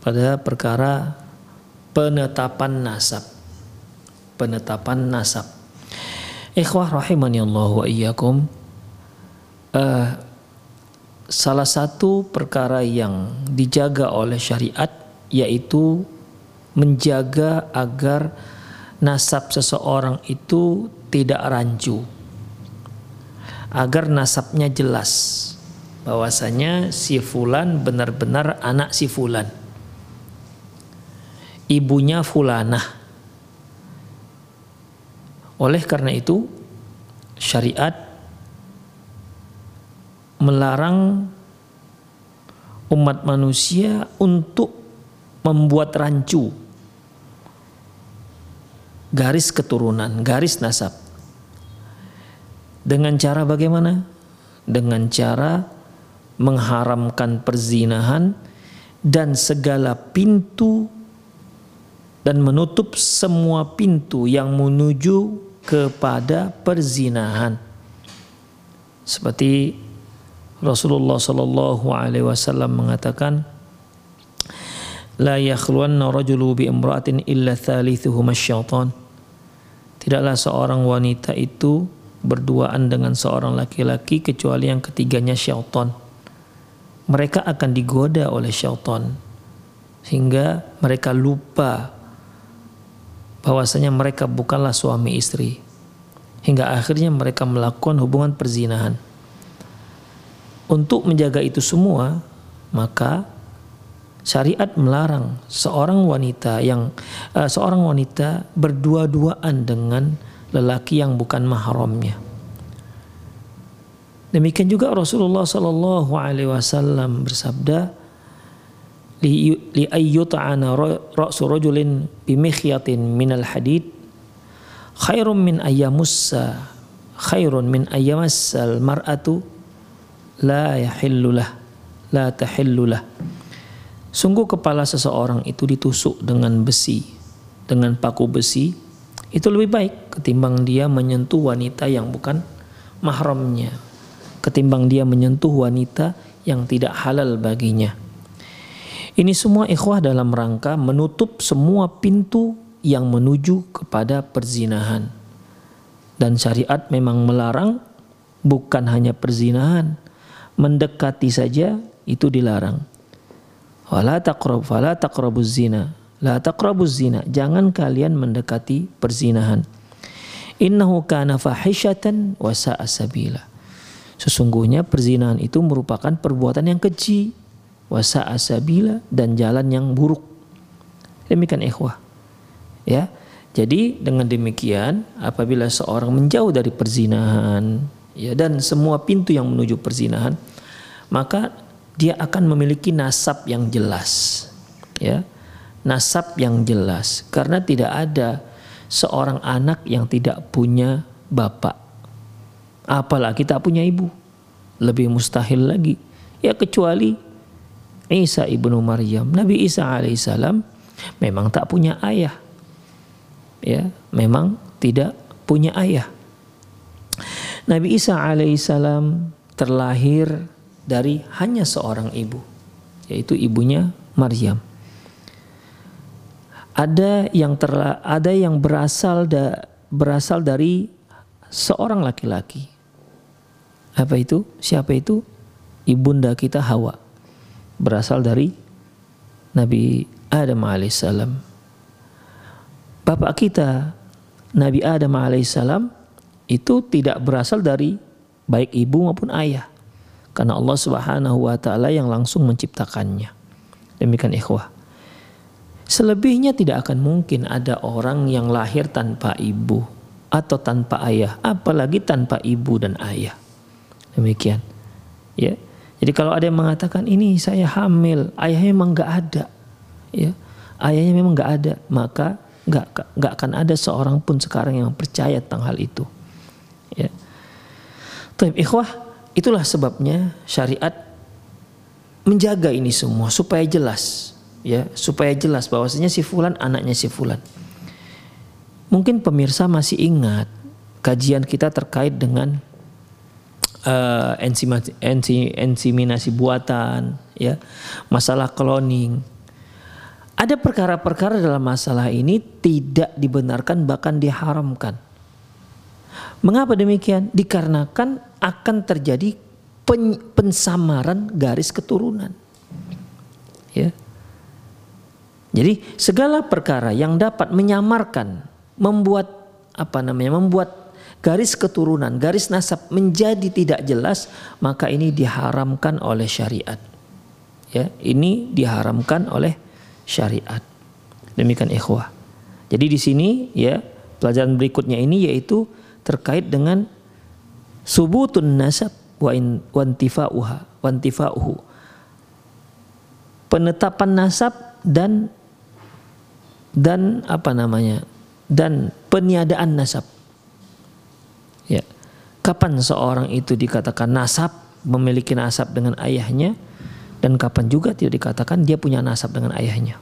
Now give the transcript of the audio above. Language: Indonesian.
pada perkara penetapan nasab. Penetapan nasab. Ikhwah rahimani Allah wa iyyakum. Uh, salah satu perkara yang dijaga oleh syariat yaitu menjaga agar nasab seseorang itu tidak rancu. Agar nasabnya jelas bahwasanya si fulan benar-benar anak si fulan. Ibunya fulanah. Oleh karena itu syariat melarang umat manusia untuk membuat rancu garis keturunan, garis nasab. Dengan cara bagaimana? Dengan cara mengharamkan perzinahan dan segala pintu dan menutup semua pintu yang menuju kepada perzinahan. Seperti Rasulullah Shallallahu Alaihi Wasallam mengatakan, لا يخلون رجل بامرأة إلا ثالثهما الشيطان Tidaklah seorang wanita itu berduaan dengan seorang laki-laki kecuali yang ketiganya syaitan. Mereka akan digoda oleh syaitan sehingga mereka lupa bahwasanya mereka bukanlah suami istri hingga akhirnya mereka melakukan hubungan perzinahan. Untuk menjaga itu semua, maka syariat melarang seorang wanita yang uh, seorang wanita berdua-duaan dengan lelaki yang bukan mahramnya. Demikian juga Rasulullah Shallallahu Alaihi Wasallam bersabda, li ayyuta'ana ra'su rajulin bimikhyatin minal hadid khairum min ayyamussa khairun min ayyamassal mar'atu la yahillulah la tahillulah Sungguh kepala seseorang itu ditusuk dengan besi, dengan paku besi, itu lebih baik ketimbang dia menyentuh wanita yang bukan mahramnya, ketimbang dia menyentuh wanita yang tidak halal baginya. Ini semua ikhwah dalam rangka menutup semua pintu yang menuju kepada perzinahan. Dan syariat memang melarang bukan hanya perzinahan, mendekati saja itu dilarang. Wala taqrab fala taqrabuz zina. La taqrabuz zina. Jangan kalian mendekati perzinahan. Innahu kana fahishatan wa sabila. Sesungguhnya perzinahan itu merupakan perbuatan yang keji, wasa asabila dan jalan yang buruk. Demikian ikhwah. Ya. Jadi dengan demikian apabila seorang menjauh dari perzinahan ya dan semua pintu yang menuju perzinahan maka dia akan memiliki nasab yang jelas. Ya. Nasab yang jelas karena tidak ada seorang anak yang tidak punya bapak apalagi tak punya ibu. Lebih mustahil lagi. Ya kecuali Isa ibnu Maryam. Nabi Isa alaihissalam memang tak punya ayah. Ya, memang tidak punya ayah. Nabi Isa alaihissalam terlahir dari hanya seorang ibu, yaitu ibunya Maryam. Ada yang terla, ada yang berasal da, berasal dari seorang laki-laki. Apa itu? Siapa itu? Ibunda kita Hawa. Berasal dari Nabi Adam alaihissalam. Bapak kita Nabi Adam alaihissalam itu tidak berasal dari baik ibu maupun ayah. Karena Allah Subhanahu wa taala yang langsung menciptakannya. Demikian ikhwah. Selebihnya tidak akan mungkin ada orang yang lahir tanpa ibu atau tanpa ayah, apalagi tanpa ibu dan ayah. Demikian. Ya. Jadi kalau ada yang mengatakan ini saya hamil, ayahnya memang nggak ada, ya, ayahnya memang nggak ada, maka nggak nggak akan ada seorang pun sekarang yang percaya tentang hal itu. Ya. Tapi ikhwah, itulah sebabnya syariat menjaga ini semua supaya jelas, ya, supaya jelas bahwasanya si fulan anaknya si fulan. Mungkin pemirsa masih ingat kajian kita terkait dengan uh, ensiminasi buatan, ya, masalah cloning. Ada perkara-perkara dalam masalah ini tidak dibenarkan bahkan diharamkan. Mengapa demikian? Dikarenakan akan terjadi pen, pensamaran garis keturunan. Ya. Jadi segala perkara yang dapat menyamarkan, membuat apa namanya, membuat garis keturunan, garis nasab menjadi tidak jelas, maka ini diharamkan oleh syariat. Ya, ini diharamkan oleh syariat. Demikian ikhwah. Jadi di sini ya, pelajaran berikutnya ini yaitu terkait dengan subutun nasab wa wantifa'uha wantifa'uhu. Penetapan nasab dan dan apa namanya? dan peniadaan nasab kapan seorang itu dikatakan nasab, memiliki nasab dengan ayahnya, dan kapan juga tidak dikatakan dia punya nasab dengan ayahnya.